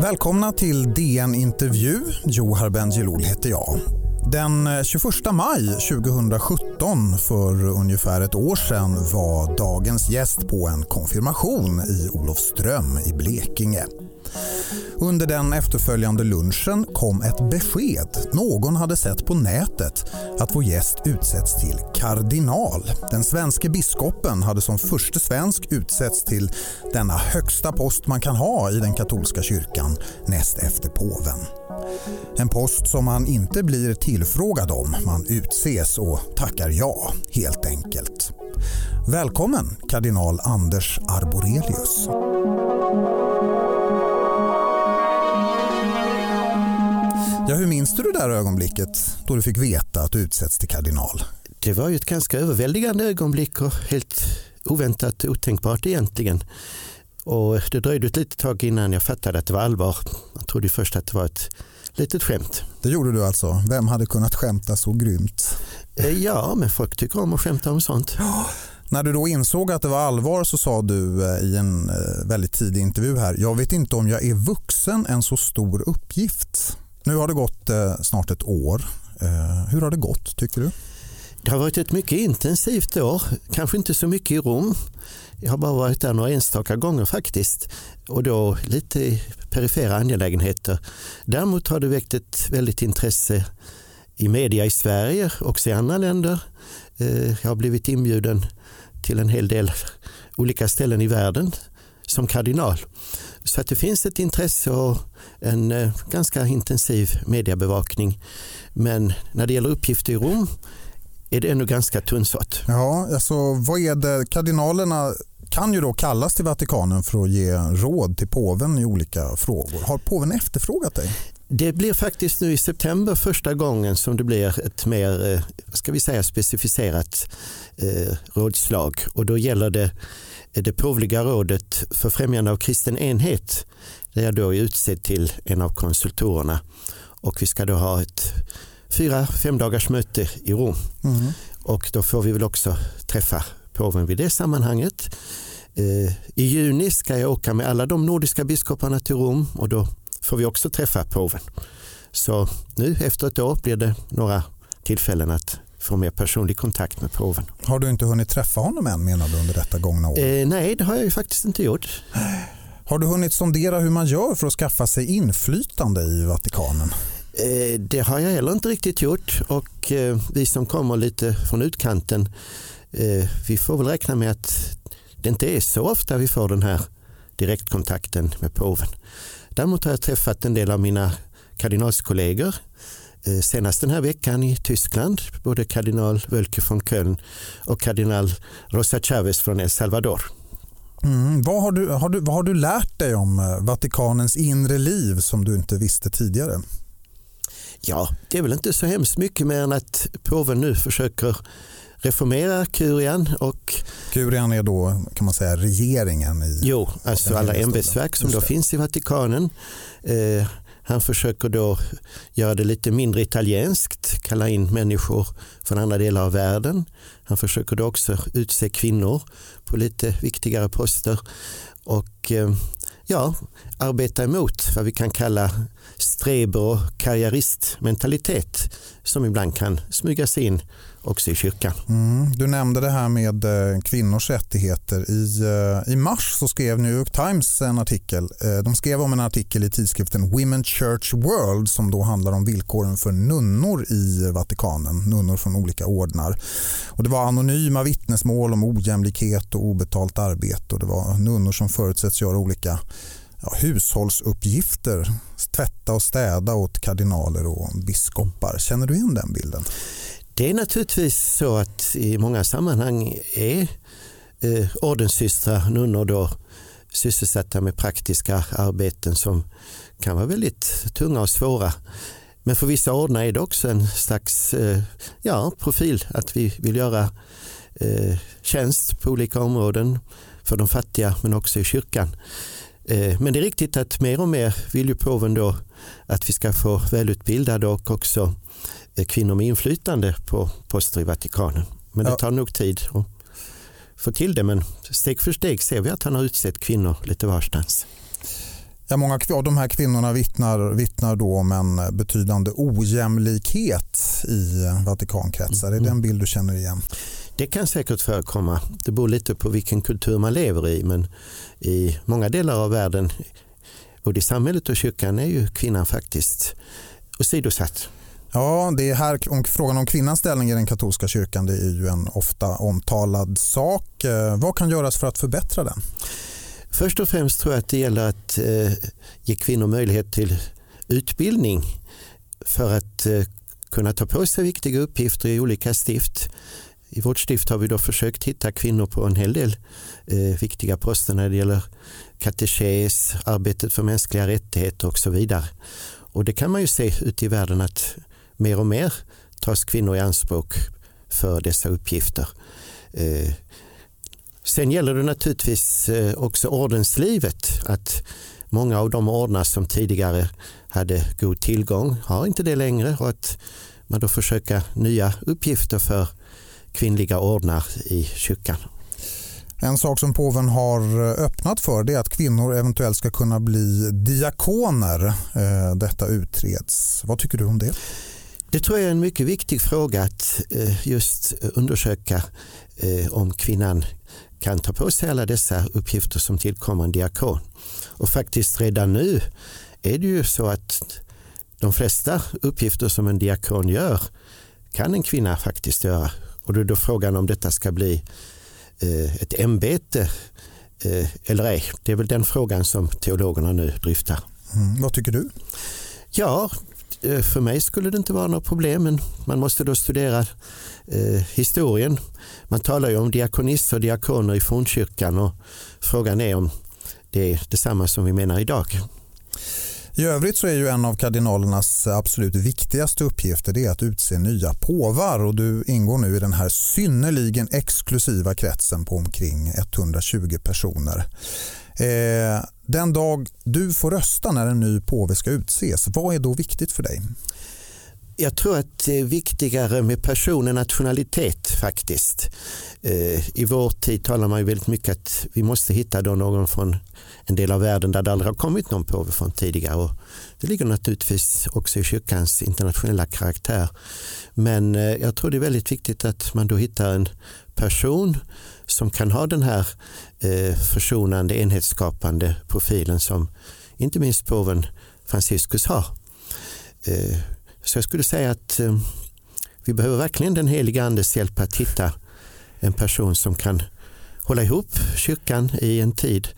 Välkomna till DN Intervju. Johar Bendjelloul heter jag. Den eh, 21 maj 2017, för ungefär ett år sedan, var dagens gäst på en konfirmation i Olofström i Blekinge. Under den efterföljande lunchen kom ett besked. Någon hade sett på nätet att vår gäst utsätts till kardinal. Den svenske biskopen hade som första svensk utsetts till denna högsta post man kan ha i den katolska kyrkan näst efter påven. En post som man inte blir tillfrågad om. Man utses och tackar ja, helt enkelt. Välkommen kardinal Anders Arborelius. Hur minns du det där ögonblicket då du fick veta att du utsätts till kardinal? Det var ju ett ganska överväldigande ögonblick och helt oväntat otänkbart egentligen. Och det dröjde ett litet tag innan jag fattade att det var allvar. Jag trodde först att det var ett litet skämt. Det gjorde du alltså? Vem hade kunnat skämta så grymt? Eh, ja, men folk tycker om att skämta om sånt. När du då insåg att det var allvar så sa du eh, i en eh, väldigt tidig intervju här, jag vet inte om jag är vuxen en så stor uppgift. Nu har det gått eh, snart ett år. Eh, hur har det gått tycker du? Det har varit ett mycket intensivt år, kanske inte så mycket i Rom. Jag har bara varit där några enstaka gånger faktiskt och då lite perifera angelägenheter. Däremot har det väckt ett väldigt intresse i media i Sverige och i andra länder. Eh, jag har blivit inbjuden till en hel del olika ställen i världen som kardinal. Så att det finns ett intresse och en eh, ganska intensiv mediebevakning. Men när det gäller uppgifter i Rom är det ännu ganska tunnsått. Ja, alltså vad är det? Kardinalerna kan ju då kallas till Vatikanen för att ge råd till påven i olika frågor. Har påven efterfrågat dig? Det blir faktiskt nu i september första gången som det blir ett mer eh, ska vi säga, specificerat eh, rådslag och då gäller det det påvliga rådet för främjande av kristen enhet där jag då är utsedd till en av konsultorerna och vi ska då ha ett fyra, fem dagars möte i Rom. Mm. Och då får vi väl också träffa påven vid det sammanhanget. Eh, I juni ska jag åka med alla de nordiska biskoparna till Rom och då får vi också träffa påven. Så nu efter ett år blir det några tillfällen att få mer personlig kontakt med påven. Har du inte hunnit träffa honom än menar du under detta gångna år? Eh, nej, det har jag ju faktiskt inte gjort. Har du hunnit sondera hur man gör för att skaffa sig inflytande i Vatikanen? Eh, det har jag heller inte riktigt gjort och eh, vi som kommer lite från utkanten eh, vi får väl räkna med att det inte är så ofta vi får den här direktkontakten med påven. Däremot har jag träffat en del av mina kardinalskollegor senast den här veckan i Tyskland, både kardinal Wölke von Köln och kardinal Rosa Chavez från El Salvador. Mm, vad, har du, har du, vad har du lärt dig om Vatikanens inre liv som du inte visste tidigare? Ja, det är väl inte så hemskt mycket mer än att påven nu försöker reformera kurian. Och, kurian är då kan man säga regeringen? I, jo, alltså alla ämbetsverk som då finns i Vatikanen. Eh, han försöker då göra det lite mindre italienskt, kalla in människor från andra delar av världen. Han försöker då också utse kvinnor på lite viktigare poster och eh, ja, arbeta emot vad vi kan kalla streber och karriäristmentalitet som ibland kan smyga sig in också i kyrkan. Mm, du nämnde det här med eh, kvinnors rättigheter. I, eh, I mars så skrev New York Times en artikel. Eh, de skrev om en artikel i tidskriften Women Church World som då handlar om villkoren för nunnor i Vatikanen, nunnor från olika ordnar. Och det var anonyma vittnesmål om ojämlikhet och obetalt arbete och det var nunnor som förutsätts göra olika ja, hushållsuppgifter, tvätta och städa åt kardinaler och biskopar. Känner du igen den bilden? Det är naturligtvis så att i många sammanhang är eh, ordenssystrar, nunnor då sysselsatta med praktiska arbeten som kan vara väldigt tunga och svåra. Men för vissa ordnar är det också en slags eh, ja, profil att vi vill göra eh, tjänst på olika områden för de fattiga men också i kyrkan. Eh, men det är riktigt att mer och mer vill ju påven då att vi ska få välutbildade och också eh, kvinnor med inflytande på poster i Vatikanen. Men det tar nog tid att få till det men steg för steg ser vi att han har utsett kvinnor lite varstans. Ja, många av de här kvinnorna vittnar, vittnar då om en betydande ojämlikhet i Vatikankretsar. Mm. Är det en bild du känner igen? Det kan säkert förekomma. Det beror lite på vilken kultur man lever i. Men i många delar av världen, både i samhället och kyrkan, är ju kvinnan faktiskt åsidosatt. Ja, det är här om frågan om kvinnans ställning i den katolska kyrkan det är ju en ofta omtalad sak. Eh, vad kan göras för att förbättra den? Först och främst tror jag att det gäller att eh, ge kvinnor möjlighet till utbildning för att eh, kunna ta på sig viktiga uppgifter i olika stift. I vårt stift har vi då försökt hitta kvinnor på en hel del eh, viktiga poster när det gäller katekes, arbetet för mänskliga rättigheter och så vidare. Och det kan man ju se ute i världen att mer och mer tas kvinnor i anspråk för dessa uppgifter. Eh, sen gäller det naturligtvis eh, också ordenslivet. Att många av de ordnar som tidigare hade god tillgång har inte det längre och att man då försöker nya uppgifter för kvinnliga ordnar i kyrkan. En sak som påven har öppnat för det är att kvinnor eventuellt ska kunna bli diakoner. Eh, detta utreds. Vad tycker du om det? Det tror jag är en mycket viktig fråga att eh, just undersöka eh, om kvinnan kan ta på sig alla dessa uppgifter som tillkommer en diakon. Och faktiskt redan nu är det ju så att de flesta uppgifter som en diakon gör kan en kvinna faktiskt göra. Och då är då frågan om detta ska bli eh, ett ämbete eller ej. Det är väl den frågan som teologerna nu dryftar. Mm, vad tycker du? Ja, Eh, för mig skulle det inte vara något problem men man måste då studera eh, historien. Man talar ju om diakonisser och diakoner i fornkyrkan och frågan är om det är detsamma som vi menar idag. I övrigt så är ju en av kardinalernas absolut viktigaste uppgifter det att utse nya påvar och du ingår nu i den här synnerligen exklusiva kretsen på omkring 120 personer. Eh, den dag du får rösta när en ny påve ska utses, vad är då viktigt för dig? Jag tror att det är viktigare med person än nationalitet faktiskt. Eh, I vår tid talar man ju väldigt mycket att vi måste hitta då någon från en del av världen där det aldrig har kommit någon påve från tidigare. Och det ligger naturligtvis också i kyrkans internationella karaktär. Men eh, jag tror det är väldigt viktigt att man då hittar en person som kan ha den här eh, försonande, enhetsskapande profilen som inte minst påven Franciscus har. Eh, så jag skulle säga att eh, vi behöver verkligen den heliga andes hjälp att hitta en person som kan hålla ihop kyrkan i en tid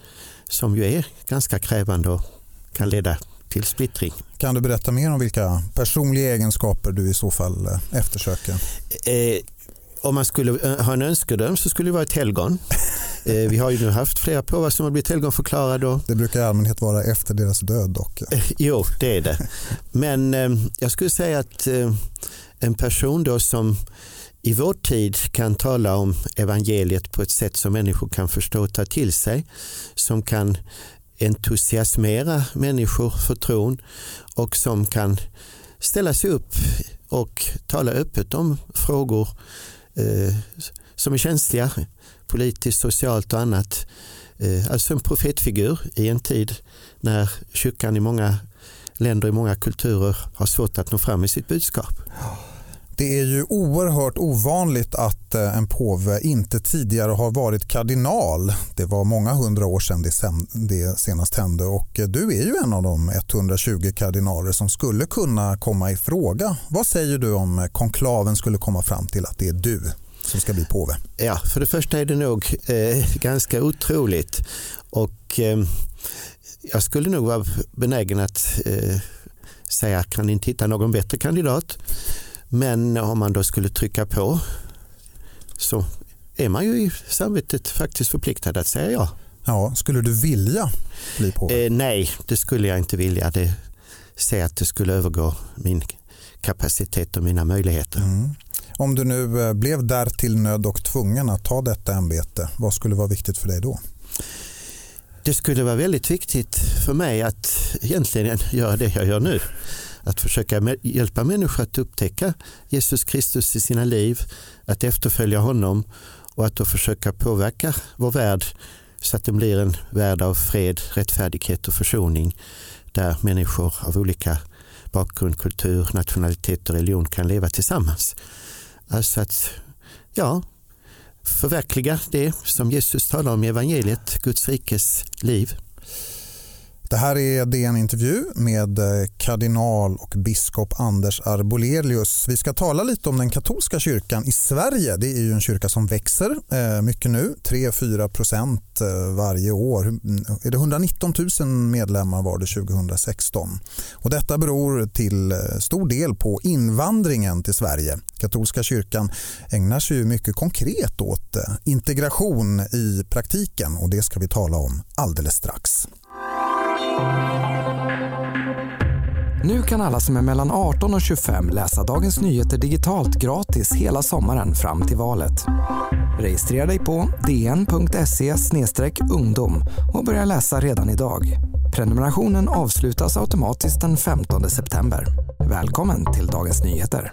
som ju är ganska krävande och kan leda till splittring. Kan du berätta mer om vilka personliga egenskaper du i så fall eh, eftersöker? Eh, om man skulle ha en önskedröm så skulle det vara ett helgon. Eh, vi har ju nu haft flera påvar som har blivit helgonförklarade. Det brukar i allmänhet vara efter deras död dock. Eh, jo, det är det. Men eh, jag skulle säga att en person då som i vår tid kan tala om evangeliet på ett sätt som människor kan förstå och ta till sig. Som kan entusiasmera människor för tron och som kan ställa sig upp och tala öppet om frågor eh, som är känsliga politiskt, socialt och annat. Eh, alltså en profetfigur i en tid när kyrkan i många länder, i många kulturer har svårt att nå fram med sitt budskap. Det är ju oerhört ovanligt att eh, en påve inte tidigare har varit kardinal. Det var många hundra år sedan det senast hände och eh, du är ju en av de 120 kardinaler som skulle kunna komma i fråga. Vad säger du om konklaven skulle komma fram till att det är du som ska bli påve? Ja, för det första är det nog eh, ganska otroligt och eh, jag skulle nog vara benägen att eh, säga kan inte hitta någon bättre kandidat? Men om man då skulle trycka på så är man ju i samvetet faktiskt förpliktad att säga ja. Ja, skulle du vilja bli påve? Eh, nej, det skulle jag inte vilja. Det ser att det skulle övergå min kapacitet och mina möjligheter. Mm. Om du nu eh, blev därtill nödd nöd och tvungen att ta detta ämbete, vad skulle vara viktigt för dig då? Det skulle vara väldigt viktigt för mig att egentligen göra det jag gör nu. Att försöka hjälpa människor att upptäcka Jesus Kristus i sina liv, att efterfölja honom och att då försöka påverka vår värld så att den blir en värld av fred, rättfärdighet och försoning där människor av olika bakgrund, kultur, nationalitet och religion kan leva tillsammans. Alltså att ja, förverkliga det som Jesus talar om i evangeliet, Guds rikes liv. Det här är DN Intervju med eh, kardinal och biskop Anders Arbolelius. Vi ska tala lite om den katolska kyrkan i Sverige. Det är ju en kyrka som växer eh, mycket nu, 3-4 procent eh, varje år. Mm, är det 119 000 medlemmar var det 2016. Och detta beror till stor del på invandringen till Sverige. Katolska kyrkan ägnar sig ju mycket konkret åt integration i praktiken och det ska vi tala om alldeles strax. Nu kan alla som är mellan 18 och 25 läsa Dagens Nyheter digitalt gratis hela sommaren fram till valet. Registrera dig på dn.se ungdom och börja läsa redan idag. Prenumerationen avslutas automatiskt den 15 september. Välkommen till Dagens Nyheter.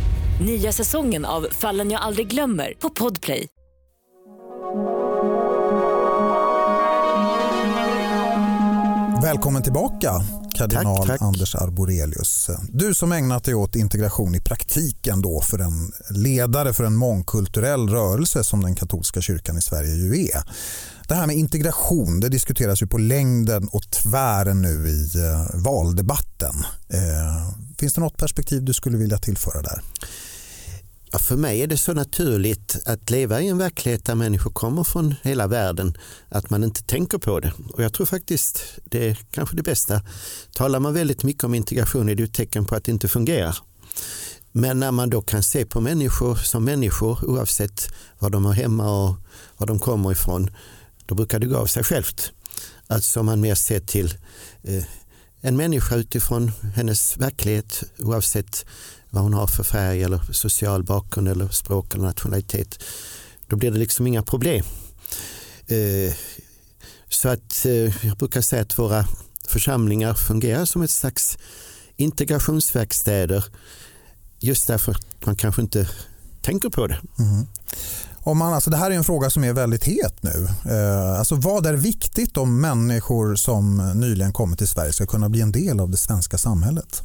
Nya säsongen av Fallen jag aldrig glömmer på Podplay. Välkommen tillbaka kardinal tack, tack. Anders Arborelius. Du som ägnat dig åt integration i praktiken då för en ledare för en mångkulturell rörelse som den katolska kyrkan i Sverige ju är. Det här med integration det diskuteras ju på längden och tvären nu i eh, valdebatten. Eh, finns det något perspektiv du skulle vilja tillföra där? Ja, för mig är det så naturligt att leva i en verklighet där människor kommer från hela världen att man inte tänker på det. Och jag tror faktiskt det är kanske det bästa. Talar man väldigt mycket om integration är det ett tecken på att det inte fungerar. Men när man då kan se på människor som människor oavsett var de är hemma och var de kommer ifrån, då brukar det gå av sig självt. Alltså om man mer ser till eh, en människa utifrån hennes verklighet oavsett vad hon har för färg eller social bakgrund eller språk eller nationalitet. Då blir det liksom inga problem. Eh, så att eh, jag brukar säga att våra församlingar fungerar som ett slags integrationsverkstäder just därför att man kanske inte tänker på det. Mm-hmm. Mm. Om man, alltså det här är en fråga som är väldigt het nu. Eh, alltså vad är viktigt om människor som nyligen kommit till Sverige ska kunna bli en del av det svenska samhället?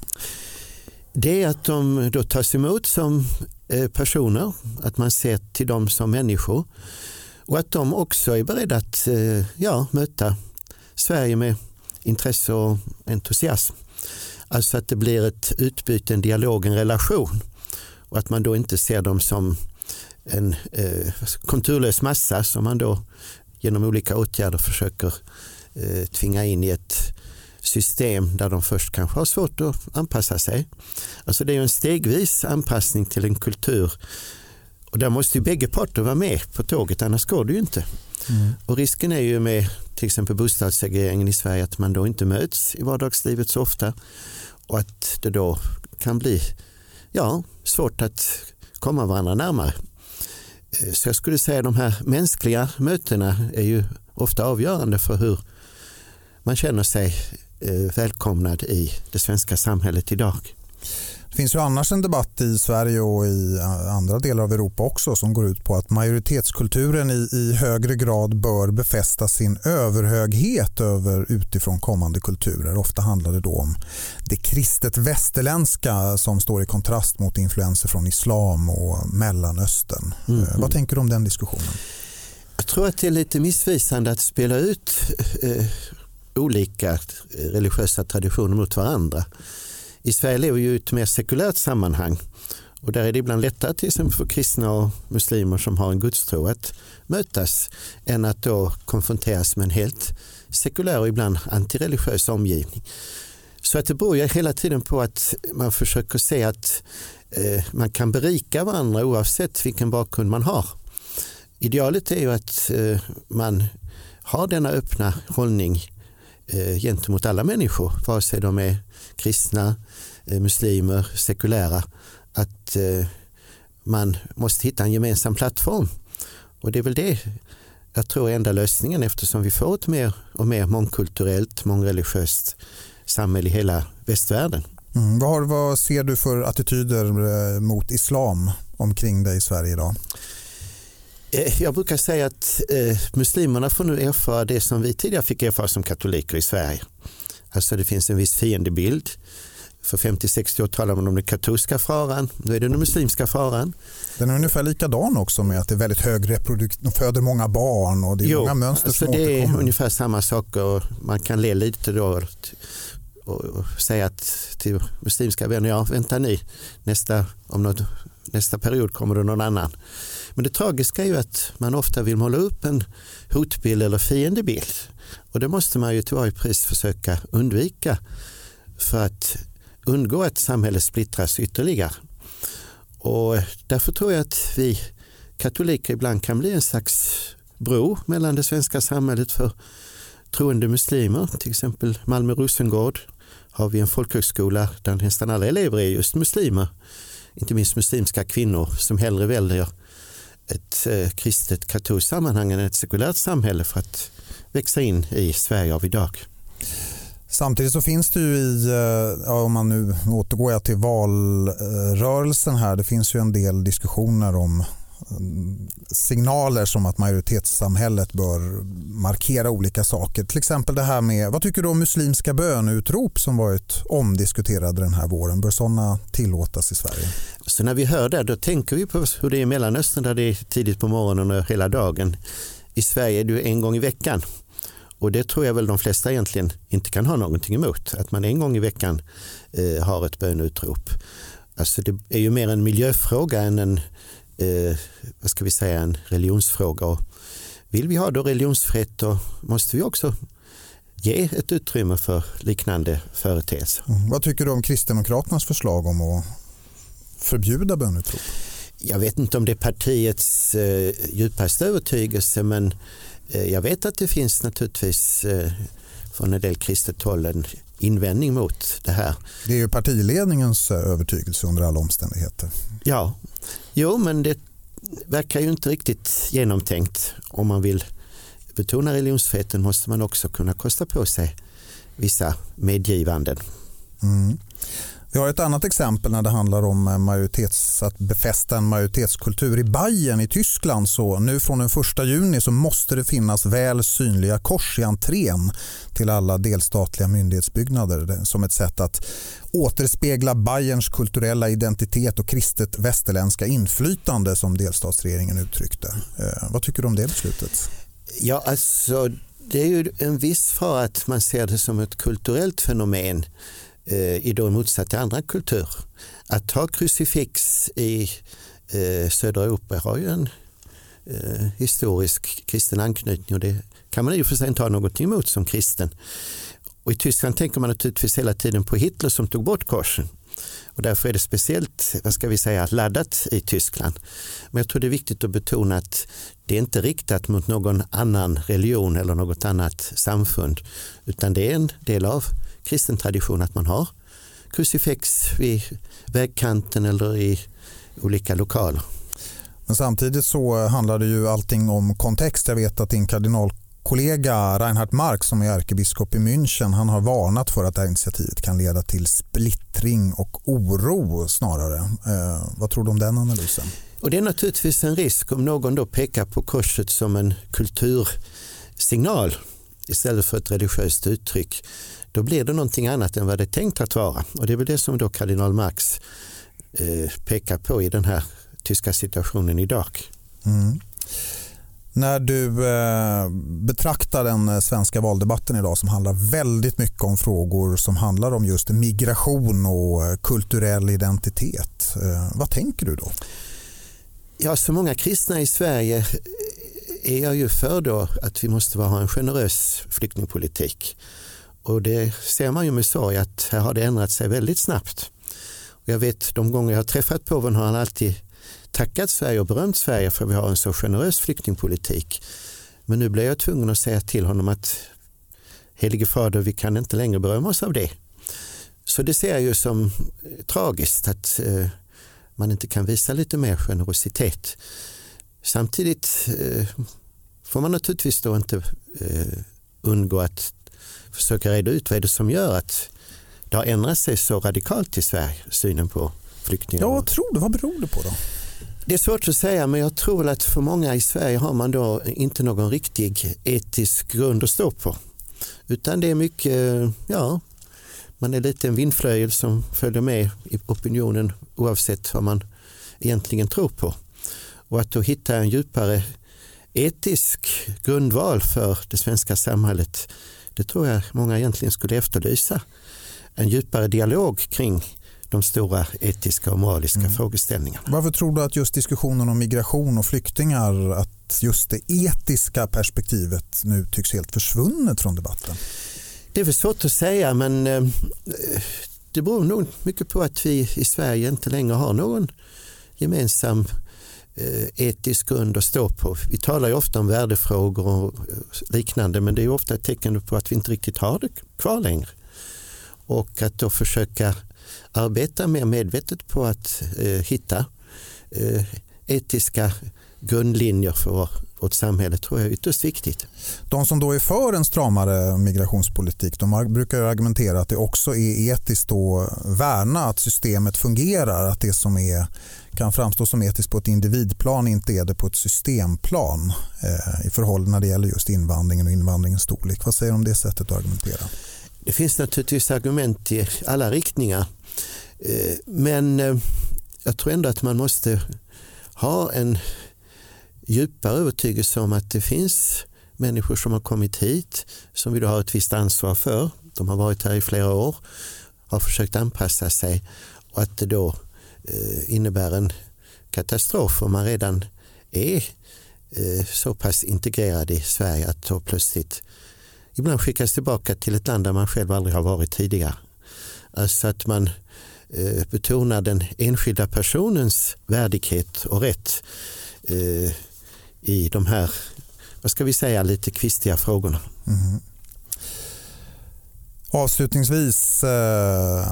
Det är att de då tas emot som eh, personer, att man ser till dem som människor och att de också är beredda att eh, ja, möta Sverige med intresse och entusiasm. Alltså att det blir ett utbyte, en dialog, en relation och att man då inte ser dem som en eh, konturlös massa som man då genom olika åtgärder försöker eh, tvinga in i ett system där de först kanske har svårt att anpassa sig. Alltså det är en stegvis anpassning till en kultur och där måste ju bägge parter vara med på tåget annars går det ju inte. Mm. Och risken är ju med till exempel bostadssegregeringen i Sverige att man då inte möts i vardagslivet så ofta och att det då kan bli ja, svårt att komma varandra närmare. Eh, så jag skulle säga att de här mänskliga mötena är ju ofta avgörande för hur man känner sig välkomnad i det svenska samhället idag. Det finns ju annars en debatt i Sverige och i andra delar av Europa också som går ut på att majoritetskulturen i, i högre grad bör befästa sin överhöghet över utifrån kommande kulturer. Ofta handlar det då om det kristet västerländska som står i kontrast mot influenser från islam och Mellanöstern. Mm. Eh, vad tänker du om den diskussionen? Jag tror att det är lite missvisande att spela ut eh, olika religiösa traditioner mot varandra. I Sverige lever vi i ett mer sekulärt sammanhang och där är det ibland lättare till exempel för kristna och muslimer som har en gudstro att mötas än att då konfronteras med en helt sekulär och ibland antireligiös omgivning. Så att det beror ju hela tiden på att man försöker se att eh, man kan berika varandra oavsett vilken bakgrund man har. Idealet är ju att eh, man har denna öppna hållning Eh, gentemot alla människor, vare sig de är kristna, eh, muslimer, sekulära, att eh, man måste hitta en gemensam plattform. Och det är väl det jag tror är enda lösningen eftersom vi får ett mer och mer mångkulturellt, mångreligiöst samhälle i hela västvärlden. Mm. Vad, har, vad ser du för attityder eh, mot islam omkring dig i Sverige idag? Eh, jag brukar säga att eh, muslimerna får nu erfara det som vi tidigare fick erfara som katoliker i Sverige. Alltså det finns en viss fiendebild. För 50-60 år talade man om den katolska faran, nu är det den muslimska faran. Den är ungefär likadan också med att det är väldigt hög reproduktion, de föder många barn och det är jo, många mönster alltså som Det är ungefär samma sak och man kan le lite då och säga att till muslimska vänner, ja vänta ni, nästa, om något, nästa period kommer det någon annan. Men det tragiska är ju att man ofta vill måla upp en hotbild eller fiendebild. Och det måste man ju till varje pris försöka undvika för att undgå att samhället splittras ytterligare. Och därför tror jag att vi katoliker ibland kan bli en slags bro mellan det svenska samhället för troende muslimer, till exempel Malmö Rosengård har vi en folkhögskola där nästan alla elever är just muslimer. Inte minst muslimska kvinnor som hellre väljer ett eh, kristet katolskt sammanhang än ett sekulärt samhälle för att växa in i Sverige av idag. Samtidigt så finns det ju i, eh, ja, om man nu återgår jag till valrörelsen här, det finns ju en del diskussioner om signaler som att majoritetssamhället bör markera olika saker. Till exempel det här med, vad tycker du om muslimska böneutrop som varit omdiskuterade den här våren? Bör sådana tillåtas i Sverige? Så när vi hör det, då tänker vi på hur det är i Mellanöstern där det är tidigt på morgonen och hela dagen. I Sverige är det en gång i veckan. Och det tror jag väl de flesta egentligen inte kan ha någonting emot. Att man en gång i veckan eh, har ett böneutrop. Alltså det är ju mer en miljöfråga än en eh, vad ska vi säga, en religionsfråga. Och vill vi ha då religionsfrihet då måste vi också ge ett utrymme för liknande företeelser. Mm. Vad tycker du om Kristdemokraternas förslag om att förbjuda bönutrop? Jag vet inte om det är partiets eh, djupaste övertygelse men eh, jag vet att det finns naturligtvis eh, från en del kristet håll en invändning mot det här. Det är ju partiledningens eh, övertygelse under alla omständigheter. Ja, jo men det verkar ju inte riktigt genomtänkt. Om man vill betona religionsfriheten måste man också kunna kosta på sig vissa medgivanden. Mm. Vi har ett annat exempel när det handlar om eh, majoritets, att befästa en majoritetskultur. I Bayern i Tyskland så nu från den 1 juni så måste det finnas väl synliga kors i entrén till alla delstatliga myndighetsbyggnader som ett sätt att återspegla Bayerns kulturella identitet och kristet västerländska inflytande som delstatsregeringen uttryckte. Eh, vad tycker du om det beslutet? Ja, alltså det är ju en viss fara att man ser det som ett kulturellt fenomen Eh, i då motsats till andra kulturer. Att ha krucifix i eh, södra Europa har ju en eh, historisk kristen anknytning och det kan man i och för sig inte ha något emot som kristen. Och I Tyskland tänker man naturligtvis hela tiden på Hitler som tog bort korsen. Och därför är det speciellt vad ska vi säga, laddat i Tyskland. Men jag tror det är viktigt att betona att det är inte riktat mot någon annan religion eller något annat samfund utan det är en del av kristen tradition att man har krucifix vid vägkanten eller i olika lokaler. Men samtidigt så handlar det ju allting om kontext. Jag vet att din kardinalkollega Reinhard Marx som är ärkebiskop i München han har varnat för att det här initiativet kan leda till splittring och oro snarare. Eh, vad tror du om den analysen? Och Det är naturligtvis en risk om någon då pekar på korset som en kultursignal istället för ett religiöst uttryck då blir det någonting annat än vad det är tänkt att vara. Och det är väl det som då kardinal Marx eh, pekar på i den här tyska situationen idag. Mm. När du eh, betraktar den eh, svenska valdebatten idag som handlar väldigt mycket om frågor som handlar om just migration och eh, kulturell identitet. Eh, vad tänker du då? Ja, så många kristna i Sverige är jag ju för då att vi måste ha en generös flyktingpolitik. Och det ser man ju med sorg att här har det ändrat sig väldigt snabbt. Och jag vet de gånger jag har träffat påven har han alltid tackat Sverige och berömt Sverige för att vi har en så generös flyktingpolitik. Men nu blev jag tvungen att säga till honom att Helige Fader, vi kan inte längre berömma oss av det. Så det ser jag ju som eh, tragiskt att eh, man inte kan visa lite mer generositet. Samtidigt eh, får man naturligtvis då inte eh, undgå att försöka reda ut vad är det som gör att det har ändrat sig så radikalt i Sverige, synen på flyktingar. Ja, vad tror du? Vad beror det på då? Det är svårt att säga men jag tror att för många i Sverige har man då inte någon riktig etisk grund att stå på. Utan det är mycket, ja, man är lite en vindflöjel som följer med i opinionen oavsett vad man egentligen tror på. Och att då hitta en djupare etisk grundval för det svenska samhället, det tror jag många egentligen skulle efterlysa. En djupare dialog kring de stora etiska och moraliska mm. frågeställningarna. Varför tror du att just diskussionen om migration och flyktingar, att just det etiska perspektivet nu tycks helt försvunnet från debatten? Det är väl svårt att säga men eh, det beror nog mycket på att vi i Sverige inte längre har någon gemensam Eh, etisk grund att stå på. Vi talar ju ofta om värdefrågor och eh, liknande men det är ofta ett tecken på att vi inte riktigt har det kvar längre. Och att då försöka arbeta mer medvetet på att eh, hitta eh, etiska grundlinjer för vårt samhälle tror jag är ytterst viktigt. De som då är för en stramare migrationspolitik de brukar argumentera att det också är etiskt att värna att systemet fungerar, att det som är, kan framstå som etiskt på ett individplan inte är det på ett systemplan eh, i förhållande när det gäller just invandringen och invandringens storlek. Vad säger du om det sättet att argumentera? Det finns naturligtvis argument i alla riktningar. Eh, men eh, jag tror ändå att man måste ha en djupare övertygelse om att det finns människor som har kommit hit som vi då har ett visst ansvar för. De har varit här i flera år, har försökt anpassa sig och att det då Eh, innebär en katastrof om man redan är eh, så pass integrerad i Sverige att då plötsligt ibland skickas tillbaka till ett land där man själv aldrig har varit tidigare. Alltså att man eh, betonar den enskilda personens värdighet och rätt i de här, vad ska vi säga, lite kvistiga frågorna. Mm. Avslutningsvis, eh,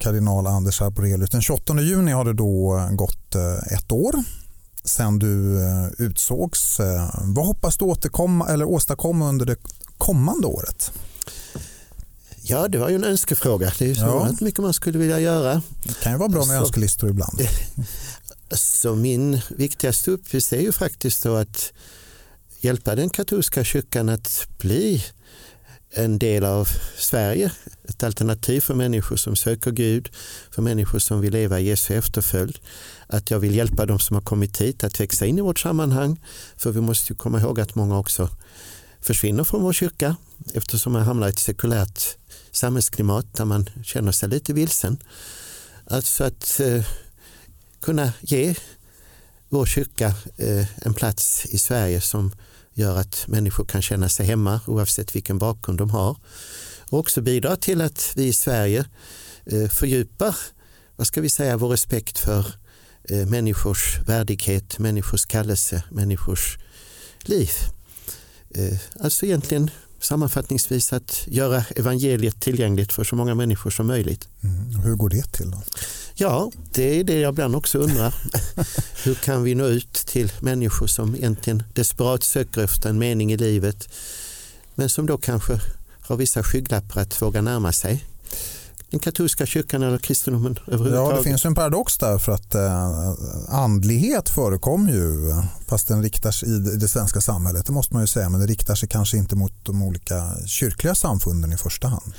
kardinal Anders Arborelius, den 28 juni har det då gått eh, ett år sedan du eh, utsågs. Eh, vad hoppas du återkomma, eller åstadkomma under det kommande året? Ja, det var ju en önskefråga. Det är ju så ja. mycket man skulle vilja göra. Det kan ju vara bra med alltså, önskelistor ibland. Så min viktigaste uppgift är ju faktiskt att hjälpa den katolska kyrkan att bli en del av Sverige, ett alternativ för människor som söker Gud, för människor som vill leva i Jesu efterföljd. Att jag vill hjälpa de som har kommit hit att växa in i vårt sammanhang, för vi måste ju komma ihåg att många också försvinner från vår kyrka eftersom man hamnar i ett sekulärt samhällsklimat där man känner sig lite vilsen. Alltså att eh, kunna ge vår kyrka eh, en plats i Sverige som gör att människor kan känna sig hemma oavsett vilken bakgrund de har. Och också bidra till att vi i Sverige eh, fördjupar vad ska vi säga, vår respekt för eh, människors värdighet, människors kallelse, människors liv. Eh, alltså egentligen sammanfattningsvis att göra evangeliet tillgängligt för så många människor som möjligt. Mm. Hur går det till? då? Ja, det är det jag ibland också undrar. Hur kan vi nå ut till människor som egentligen desperat söker efter en mening i livet men som då kanske har vissa skygglappar att våga närma sig den katolska kyrkan eller kristendomen överhuvudtaget? Ja, det finns en paradox där för att eh, andlighet förekommer ju fast den riktar sig i det svenska samhället, det måste man ju säga, men det riktar sig kanske inte mot de olika kyrkliga samfunden i första hand.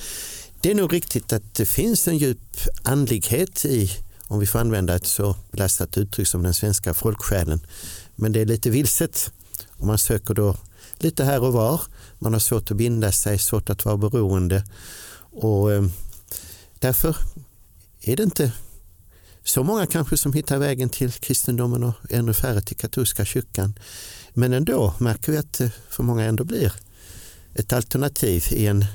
Det är nog riktigt att det finns en djup andlighet i, om vi får använda ett så belastat uttryck som den svenska folksjälen. Men det är lite vilset och man söker då lite här och var. Man har svårt att binda sig, svårt att vara beroende. Och eh, Därför är det inte så många kanske som hittar vägen till kristendomen och ännu färre till katolska kyrkan. Men ändå märker vi att det för många ändå blir ett alternativ i en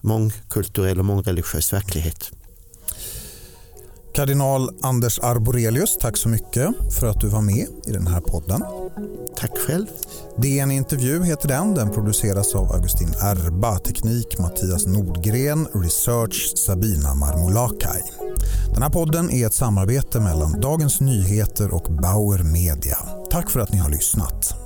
mångkulturell och mångreligiös verklighet. Kardinal Anders Arborelius, tack så mycket för att du var med i den här podden. Tack själv. DN Intervju heter den. Den produceras av Augustin Erba, teknik Mattias Nordgren, research Sabina Marmolakai. Den här podden är ett samarbete mellan Dagens Nyheter och Bauer Media. Tack för att ni har lyssnat.